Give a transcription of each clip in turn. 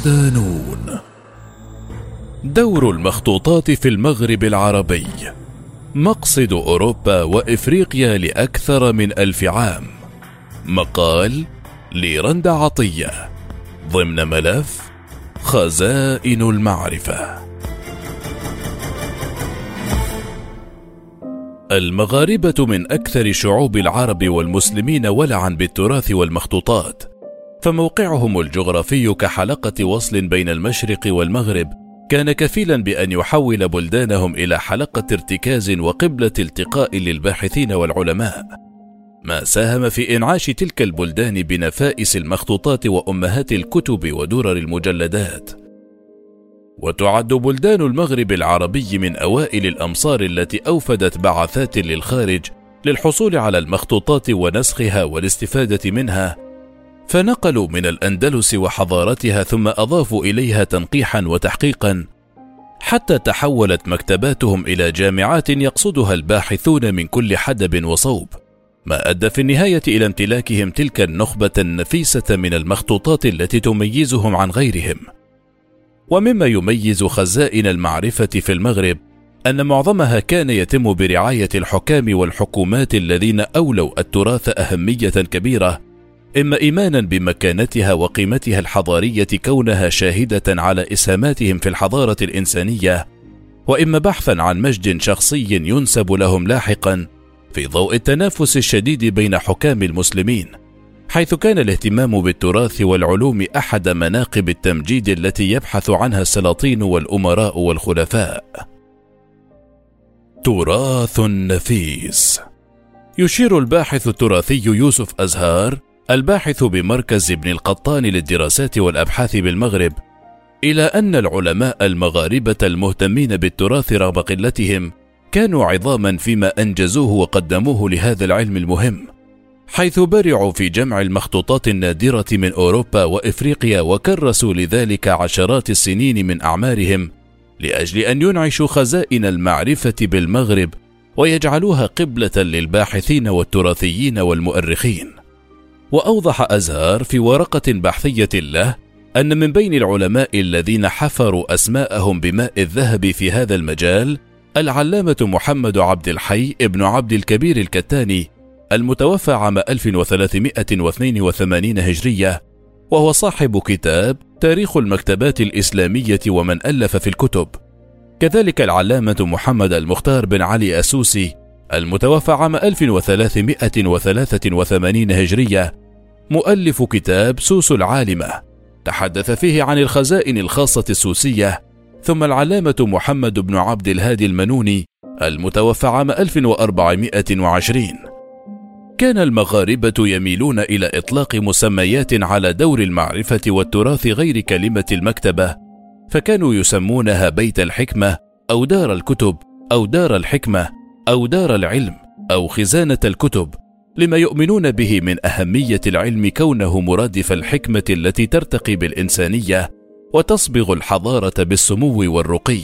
صدانون دور المخطوطات في المغرب العربي. مقصد أوروبا وإفريقيا لأكثر من ألف عام. مقال لرند عطية. ضمن ملف خزائن المعرفة. المغاربة من أكثر شعوب العرب والمسلمين ولعا بالتراث والمخطوطات. فموقعهم الجغرافي كحلقة وصل بين المشرق والمغرب كان كفيلا بأن يحول بلدانهم إلى حلقة ارتكاز وقبلة التقاء للباحثين والعلماء. ما ساهم في إنعاش تلك البلدان بنفائس المخطوطات وأمهات الكتب ودرر المجلدات. وتعد بلدان المغرب العربي من أوائل الأمصار التي أوفدت بعثات للخارج للحصول على المخطوطات ونسخها والاستفادة منها فنقلوا من الأندلس وحضارتها ثم أضافوا إليها تنقيحا وتحقيقا حتى تحولت مكتباتهم إلى جامعات يقصدها الباحثون من كل حدب وصوب ما أدى في النهاية إلى امتلاكهم تلك النخبة النفيسة من المخطوطات التي تميزهم عن غيرهم. ومما يميز خزائن المعرفة في المغرب أن معظمها كان يتم برعاية الحكام والحكومات الذين أولوا التراث أهمية كبيرة إما إيمانا بمكانتها وقيمتها الحضارية كونها شاهدة على إسهاماتهم في الحضارة الإنسانية وإما بحثا عن مجد شخصي ينسب لهم لاحقا في ضوء التنافس الشديد بين حكام المسلمين حيث كان الاهتمام بالتراث والعلوم أحد مناقب التمجيد التي يبحث عنها السلاطين والأمراء والخلفاء. تراث نفيس يشير الباحث التراثي يوسف أزهار الباحث بمركز ابن القطان للدراسات والأبحاث بالمغرب إلى أن العلماء المغاربة المهتمين بالتراث رغم قلتهم كانوا عظاما فيما أنجزوه وقدموه لهذا العلم المهم حيث برعوا في جمع المخطوطات النادرة من أوروبا وإفريقيا وكرسوا لذلك عشرات السنين من أعمارهم لأجل أن ينعشوا خزائن المعرفة بالمغرب ويجعلوها قبلة للباحثين والتراثيين والمؤرخين. وأوضح أزهار في ورقة بحثية له أن من بين العلماء الذين حفروا أسماءهم بماء الذهب في هذا المجال العلامة محمد عبد الحي ابن عبد الكبير الكتاني المتوفى عام 1382 هجرية وهو صاحب كتاب تاريخ المكتبات الإسلامية ومن ألف في الكتب. كذلك العلامة محمد المختار بن علي اسوسي المتوفى عام 1383 هجرية مؤلف كتاب سوس العالمة. تحدث فيه عن الخزائن الخاصة السوسية ثم العلامة محمد بن عبد الهادي المنوني المتوفى عام 1420 كان المغاربة يميلون إلى إطلاق مسميات على دور المعرفة والتراث غير كلمة المكتبة فكانوا يسمونها بيت الحكمة أو دار الكتب أو دار الحكمة أو دار العلم أو خزانة الكتب لما يؤمنون به من أهمية العلم كونه مرادف الحكمه التي ترتقي بالإنسانية وتصبغ الحضارة بالسمو والرقي.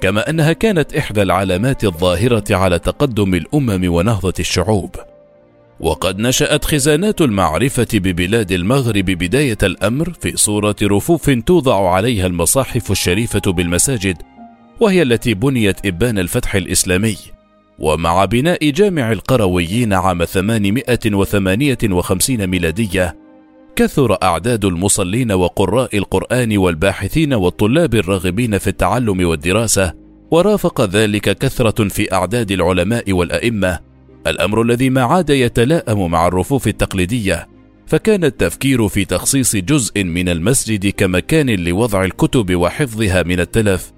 كما أنها كانت إحدى العلامات الظاهرة على تقدم الأمم ونهضة الشعوب. وقد نشأت خزانات المعرفة ببلاد المغرب بداية الأمر في صورة رفوف توضع عليها المصاحف الشريفة بالمساجد وهي التي بنيت إبان الفتح الإسلامي. ومع بناء جامع القرويين عام 858 ميلادية كثر أعداد المصلين وقراء القرآن والباحثين والطلاب الراغبين في التعلم والدراسة ورافق ذلك كثرة في أعداد العلماء والأئمة. الأمر الذي ما عاد يتلائم مع الرفوف التقليدية فكان التفكير في تخصيص جزء من المسجد كمكان لوضع الكتب وحفظها من التلف.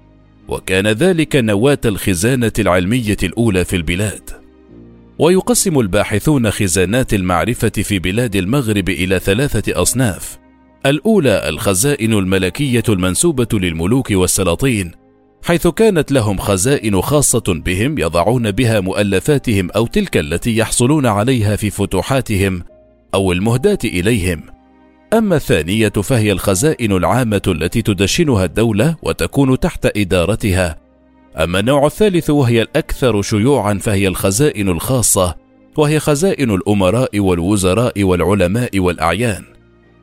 وكان ذلك نواة الخزانة العلمية الأولى في البلاد. ويقسم الباحثون خزانات المعرفة في بلاد المغرب إلى ثلاثة أصناف. الأولى الخزائن الملكية المنسوبة للملوك والسلاطين حيث كانت لهم خزائن خاصة بهم يضعون بها مؤلفاتهم أو تلك التي يحصلون عليها في فتوحاتهم أو المهداة إليهم. أما الثانية فهي الخزائن العامة التي تدشنها الدولة وتكون تحت إدارتها. أما النوع الثالث وهي الأكثر شيوعا فهي الخزائن الخاصة، وهي خزائن الأمراء والوزراء والعلماء والأعيان.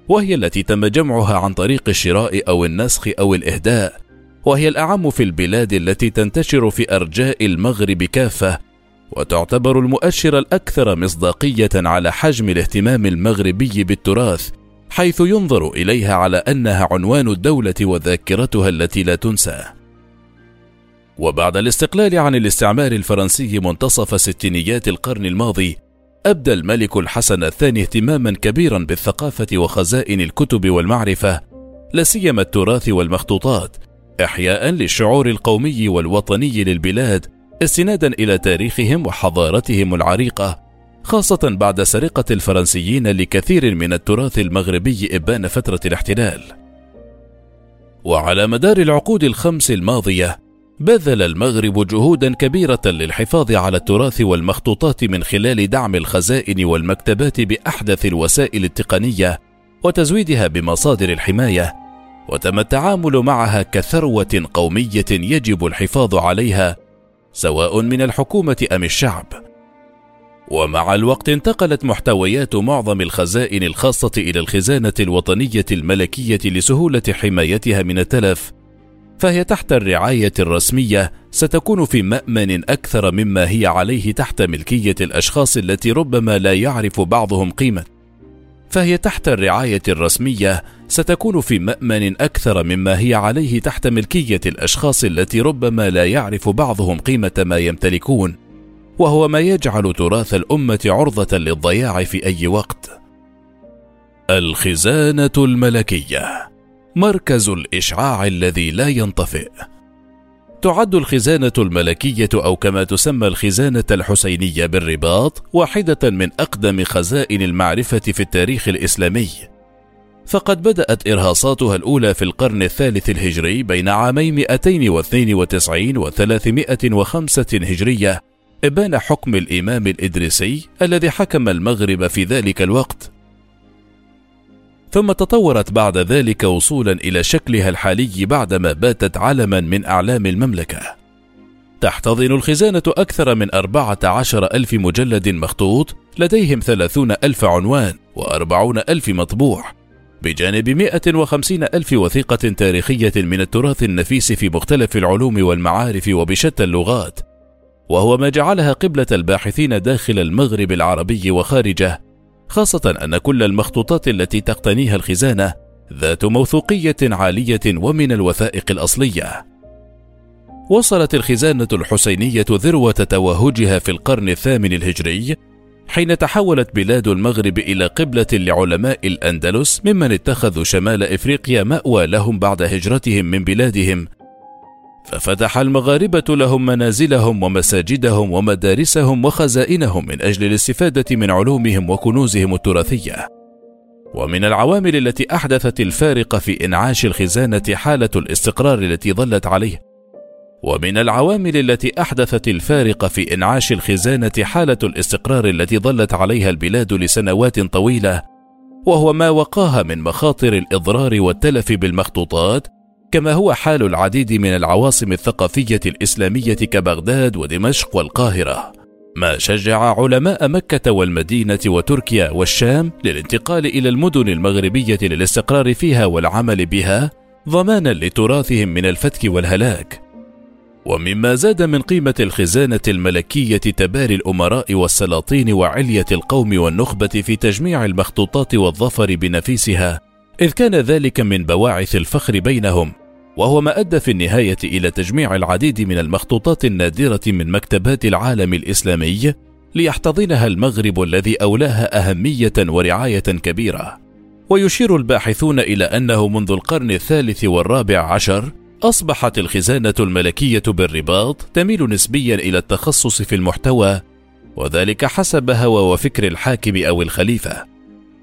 وهي التي تم جمعها عن طريق الشراء أو النسخ أو الإهداء وهي الأعم في البلاد التي تنتشر في أرجاء المغرب كافة وتعتبر المؤشر الأكثر مصداقية على حجم الاهتمام المغربي بالتراث حيث ينظر إليها على أنها عنوان الدولة وذاكرتها التي لا تنسى. وبعد الاستقلال عن الاستعمار الفرنسي منتصف ستينيات القرن الماضي أبدى الملك الحسن الثاني اهتماما كبيرا بالثقافة وخزائن الكتب والمعرفة لا سيما التراث والمخطوطات إحياء للشعور القومي والوطني للبلاد استنادا إلى تاريخهم وحضارتهم العريقة خاصة بعد سرقة الفرنسيين لكثير من التراث المغربي إبان فترة الاحتلال. وعلى مدار العقود الخمس الماضية بذل المغرب جهودا كبيرة للحفاظ على التراث والمخطوطات من خلال دعم الخزائن والمكتبات بأحدث الوسائل التقنية وتزويدها بمصادر الحماية، وتم التعامل معها كثروة قومية يجب الحفاظ عليها سواء من الحكومة أم الشعب. ومع الوقت انتقلت محتويات معظم الخزائن الخاصة إلى الخزانة الوطنية الملكية لسهولة حمايتها من التلف، فهي تحت الرعاية الرسمية ستكون في مأمن أكثر مما هي عليه تحت ملكية الأشخاص التي ربما لا يعرف بعضهم قيمة. فهي تحت الرعاية الرسمية ستكون في مأمن أكثر مما هي عليه تحت ملكية الأشخاص التي ربما لا يعرف بعضهم قيمة ما يمتلكون، وهو ما يجعل تراث الأمة عرضة للضياع في أي وقت. الخزانة الملكية مركز الإشعاع الذي لا ينطفئ. تعد الخزانة الملكية أو كما تسمى الخزانة الحسينية بالرباط واحدة من أقدم خزائن المعرفة في التاريخ الإسلامي. فقد بدأت إرهاصاتها الأولى في القرن الثالث الهجري بين عامي 292 و 305 هجرية إبان حكم الإمام الإدريسي الذي حكم المغرب في ذلك الوقت. ثم تطورت بعد ذلك وصولا إلى شكلها الحالي بعدما باتت علما من أعلام المملكة. تحتضن الخزانة أكثر من أربعة عشر ألف مجلد مخطوط لديهم ثلاثون ألف عنوان وأربعون ألف مطبوع بجانب مئة وخمسين ألف وثيقة تاريخية من التراث النفيس في مختلف العلوم والمعارف وبشتى اللغات. وهو ما جعلها قبلة الباحثين داخل المغرب العربي وخارجه خاصة أن كل المخطوطات التي تقتنيها الخزانة ذات موثوقية عالية ومن الوثائق الأصلية. وصلت الخزانة الحسينية ذروة توهجها في القرن الثامن الهجري حين تحولت بلاد المغرب إلى قبلة لعلماء الأندلس ممن اتخذوا شمال إفريقيا مأوى لهم بعد هجرتهم من بلادهم ففتح المغاربة لهم منازلهم ومساجدهم ومدارسهم وخزائنهم من أجل الاستفادة من علومهم وكنوزهم التراثية. ومن العوامل التي أحدثت الفارق في إنعاش الخزانة حالة الاستقرار التي ظلت عليه. ومن العوامل التي أحدثت الفارق في إنعاش الخزانة حالة الاستقرار التي ظلت عليها البلاد لسنوات طويلة، وهو ما وقاها من مخاطر الإضرار والتلف بالمخطوطات كما هو حال العديد من العواصم الثقافية الإسلامية كبغداد ودمشق والقاهرة ما شجع علماء مكة والمدينة وتركيا والشام للانتقال إلى المدن المغربية للاستقرار فيها والعمل بها ضمانا لتراثهم من الفتك والهلاك. ومما زاد من قيمة الخزانة الملكية تباري الأمراء والسلاطين وعلية القوم والنخبة في تجميع المخطوطات والظفر بنفيسها إذ كان ذلك من بواعث الفخر بينهم وهو ما أدى في النهاية إلى تجميع العديد من المخطوطات النادرة من مكتبات العالم الإسلامي ليحتضنها المغرب الذي أولاها أهمية ورعاية كبيرة. ويشير الباحثون إلى أنه منذ القرن الثالث والرابع عشر أصبحت الخزانة الملكية بالرباط تميل نسبيا إلى التخصص في المحتوى وذلك حسب هوى وفكر الحاكم أو الخليفة.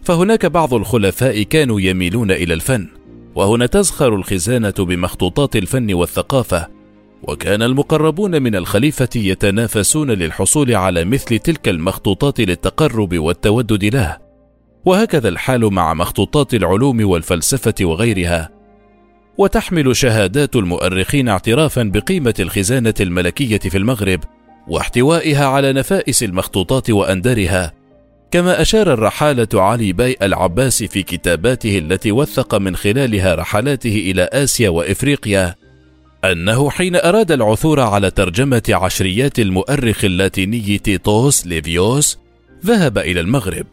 فهناك بعض الخلفاء كانوا يميلون إلى الفن وهنا تزخر الخزانة بمخطوطات الفن والثقافة وكان المقربون من الخليفة يتنافسون للحصول على مثل تلك المخطوطات للتقرب والتودد له. وهكذا الحال مع مخطوطات العلوم والفلسفة وغيرها. وتحمل شهادات المؤرخين اعترافا بقيمة الخزانة الملكية في المغرب واحتوائها على نفائس المخطوطات واندرها كما أشار الرحالة علي باي العباس في كتاباته التي وثق من خلالها رحلاته إلى آسيا وإفريقيا أنه حين أراد العثور على ترجمة عشريات المؤرخ اللاتيني تيتوس ليفيوس ذهب إلى المغرب.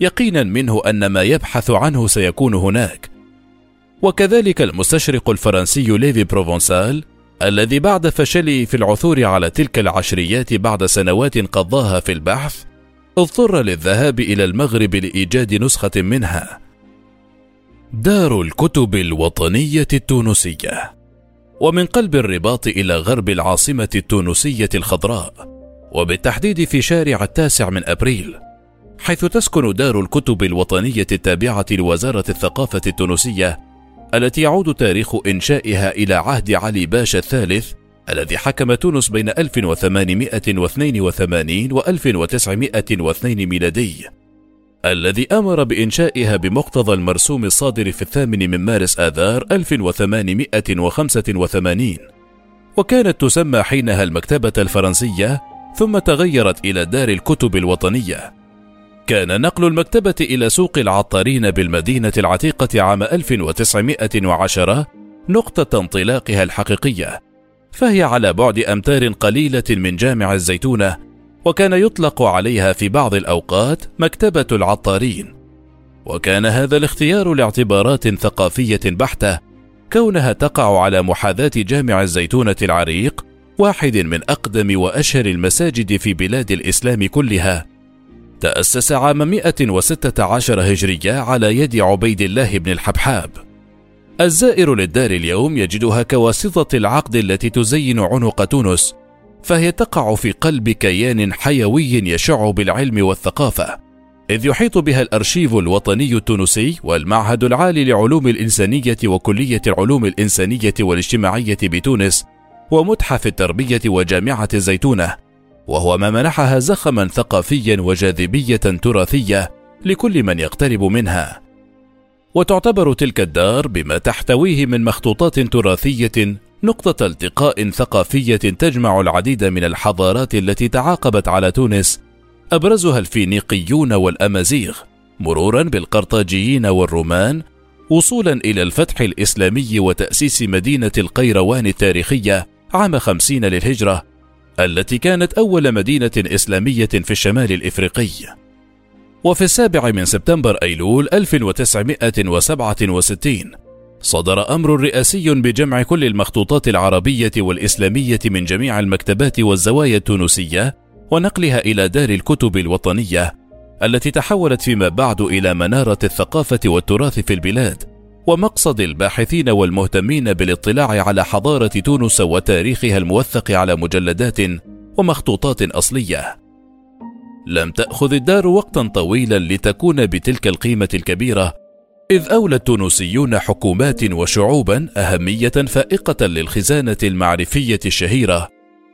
يقينا منه أن ما يبحث عنه سيكون هناك. وكذلك المستشرق الفرنسي ليفي بروفونسال الذي بعد فشله في العثور على تلك العشريات بعد سنوات قضاها في البحث اضطر للذهاب إلى المغرب لإيجاد نسخة منها. دار الكتب الوطنية التونسية. ومن قلب الرباط إلى غرب العاصمة التونسية الخضراء. وبالتحديد في شارع التاسع من أبريل حيث تسكن دار الكتب الوطنية التابعة لوزارة الثقافة التونسية التي يعود تاريخ إنشائها إلى عهد علي باشا الثالث الذي حكم تونس بين 1882 و 1902 ميلادي الذي أمر بإنشائها بمقتضى المرسوم الصادر في الثامن من مارس آذار 1885 وكانت تسمى حينها المكتبة الفرنسية ثم تغيرت إلى دار الكتب الوطنية. كان نقل المكتبة إلى سوق العطارين بالمدينة العتيقة عام 1910 نقطة انطلاقها الحقيقية. فهي على بعد أمتار قليلة من جامع الزيتونة وكان يطلق عليها في بعض الأوقات مكتبة العطارين. وكان هذا الاختيار لاعتبارات ثقافية بحتة كونها تقع على محاذاة جامع الزيتونة العريق واحد من أقدم وأشهر المساجد في بلاد الإسلام كلها. تأسس عام 116 هجرية على يد عبيد الله بن الحبحاب. الزائر للدار اليوم يجدها كواسطة العقد التي تزين عنق تونس فهي تقع في قلب كيان حيوي يشع بالعلم والثقافة إذ يحيط بها الأرشيف الوطني التونسي والمعهد العالي لعلوم الإنسانية وكلية العلوم الإنسانية والاجتماعية بتونس ومتحف التربية وجامعة الزيتونة وهو ما منحها زخما ثقافيا وجاذبية تراثية لكل من يقترب منها. وتعتبر تلك الدار بما تحتويه من مخطوطات تراثية نقطة التقاء ثقافية تجمع العديد من الحضارات التي تعاقبت على تونس أبرزها الفينيقيون والأمازيغ مرورا بالقرطاجيين والرومان وصولا إلى الفتح الإسلامي وتأسيس مدينة القيروان التاريخية عام خمسين للهجرة التي كانت أول مدينة إسلامية في الشمال الإفريقي. وفي السابع من سبتمبر أيلول 1967 صدر أمر رئاسي بجمع كل المخطوطات العربية والإسلامية من جميع المكتبات والزوايا التونسية ونقلها إلى دار الكتب الوطنية التي تحولت فيما بعد إلى منارة الثقافة والتراث في البلاد ومقصد الباحثين والمهتمين بالاطلاع على حضارة تونس وتاريخها الموثق على مجلدات ومخطوطات أصلية. لم تأخذ الدار وقتا طويلا لتكون بتلك القيمة الكبيرة، إذ أولى التونسيون حكومات وشعوبا أهمية فائقة للخزانة المعرفية الشهيرة،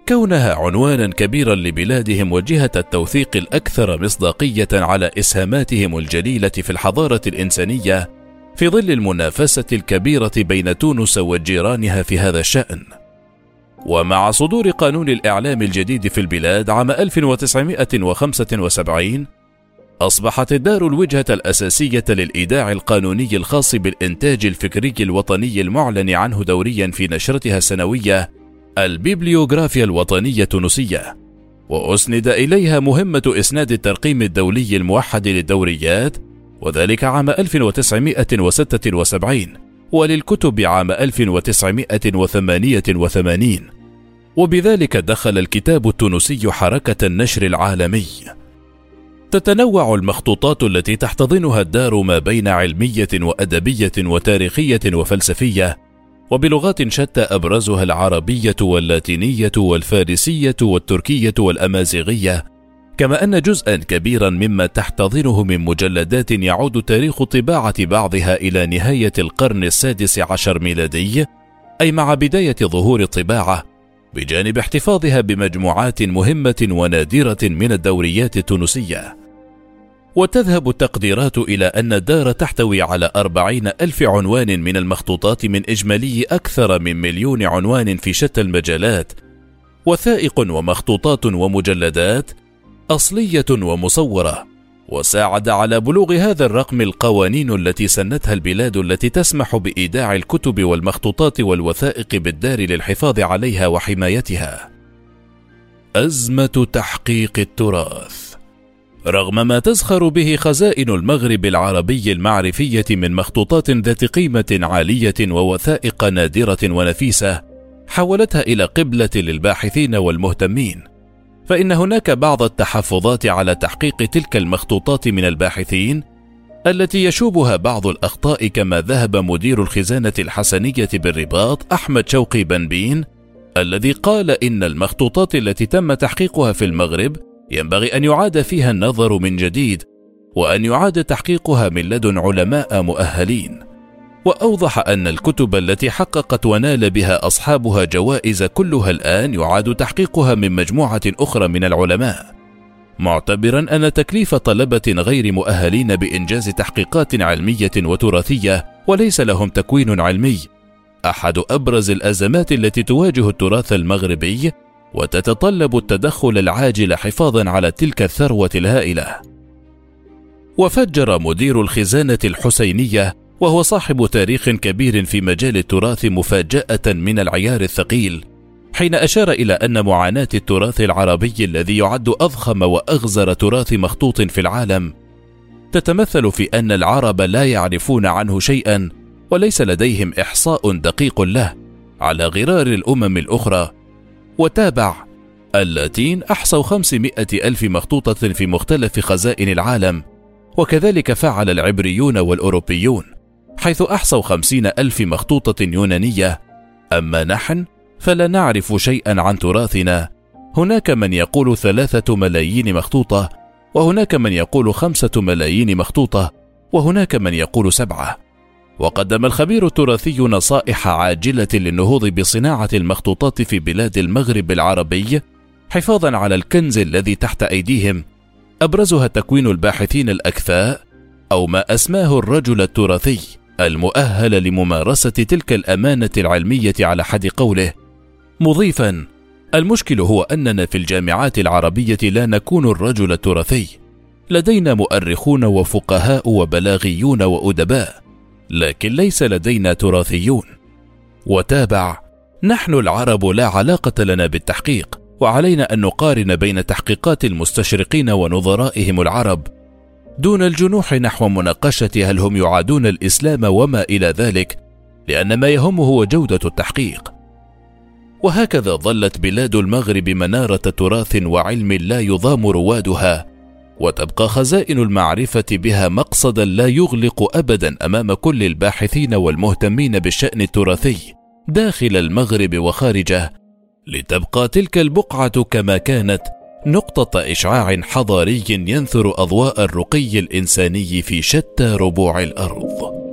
كونها عنوانا كبيرا لبلادهم وجهة التوثيق الأكثر مصداقية على إسهاماتهم الجليلة في الحضارة الإنسانية في ظل المنافسة الكبيرة بين تونس وجيرانها في هذا الشأن. ومع صدور قانون الإعلام الجديد في البلاد عام 1975 أصبحت الدار الوجهة الأساسية للإيداع القانوني الخاص بالإنتاج الفكري الوطني المعلن عنه دوريا في نشرتها السنوية البيبليوغرافيا الوطنية التونسية. وأسند إليها مهمة إسناد الترقيم الدولي الموحد للدوريات وذلك عام 1976 وللكتب عام 1988 وبذلك دخل الكتاب التونسي حركة النشر العالمي. تتنوع المخطوطات التي تحتضنها الدار ما بين علمية وأدبية وتاريخية وفلسفية وبلغات شتى أبرزها العربية واللاتينية والفارسية والتركية والأمازيغية كما أن جزءا كبيرا مما تحتضنه من مجلدات يعود تاريخ طباعة بعضها إلى نهاية القرن السادس عشر ميلادي أي مع بداية ظهور الطباعة بجانب احتفاظها بمجموعات مهمة ونادرة من الدوريات التونسية. وتذهب التقديرات إلى أن الدار تحتوي على أربعين ألف عنوان من المخطوطات من إجمالي أكثر من مليون عنوان في شتى المجالات وثائق ومخطوطات ومجلدات أصلية ومصورة وساعد على بلوغ هذا الرقم القوانين التي سنتها البلاد التي تسمح بإيداع الكتب والمخطوطات والوثائق بالدار للحفاظ عليها وحمايتها. أزمة تحقيق التراث. رغم ما تزخر به خزائن المغرب العربي المعرفية من مخطوطات ذات قيمة عالية ووثائق نادرة ونفيسة حولتها إلى قبلة للباحثين والمهتمين. فإن هناك بعض التحفظات على تحقيق تلك المخطوطات من الباحثين التي يشوبها بعض الأخطاء كما ذهب مدير الخزانة الحسنية بالرباط أحمد شوقي بنبين الذي قال إن المخطوطات التي تم تحقيقها في المغرب ينبغي أن يعاد فيها النظر من جديد وأن يعاد تحقيقها من لدن علماء مؤهلين. وأوضح أن الكتب التي حققت ونال بها أصحابها جوائز كلها الآن يعاد تحقيقها من مجموعة أخرى من العلماء معتبرا أن تكليف طلبة غير مؤهلين بإنجاز تحقيقات علمية وتراثية وليس لهم تكوين علمي. أحد أبرز الأزمات التي تواجه التراث المغربي وتتطلب التدخل العاجل حفاظا على تلك الثروة الهائلة. وفجر مدير الخزانة الحسينية وهو صاحب تاريخ كبير في مجال التراث مفاجأة من العيار الثقيل حين أشار إلى أن معاناة التراث العربي الذي يعد أضخم وأغزر تراث مخطوط في العالم تتمثل في أن العرب لا يعرفون عنه شيئا وليس لديهم إحصاء دقيق له على غرار الأمم الأخرى. وتابع اللاتين أحصوا خمسمائة ألف مخطوطة في مختلف خزائن العالم وكذلك فعل العبريون والأوروبيون. حيث أحصوا خمسين ألف مخطوطة يونانية. أما نحن فلا نعرف شيئا عن تراثنا. هناك من يقول ثلاثة ملايين مخطوطة وهناك من يقول خمسة ملايين مخطوطة وهناك من يقول سبعة. وقدم الخبير التراثي نصائح عاجلة للنهوض بصناعة المخطوطات في بلاد المغرب العربي حفاظا على الكنز الذي تحت أيديهم. أبرزها تكوين الباحثين الأكفاء أو ما أسماه الرجل التراثي. المؤهل لممارسة تلك الأمانة العلمية على حد قوله. مضيفا المشكل هو أننا في الجامعات العربية لا نكون الرجل التراثي. لدينا مؤرخون وفقهاء وبلاغيون وأدباء لكن ليس لدينا تراثيون. وتابع نحن العرب لا علاقة لنا بالتحقيق وعلينا أن نقارن بين تحقيقات المستشرقين ونظرائهم العرب. دون الجنوح نحو مناقشة هل هم يعادون الإسلام وما إلى ذلك لأن ما يهمه هو جودة التحقيق. وهكذا ظلت بلاد المغرب منارة تراث وعلم لا يضام روادها وتبقى خزائن المعرفة بها مقصدا لا يغلق أبدا أمام كل الباحثين والمهتمين بالشأن التراثي داخل المغرب وخارجه لتبقى تلك البقعة كما كانت نقطة إشعاع حضاري ينثر أضواء الرقي الإنساني في شتى ربوع الأرض.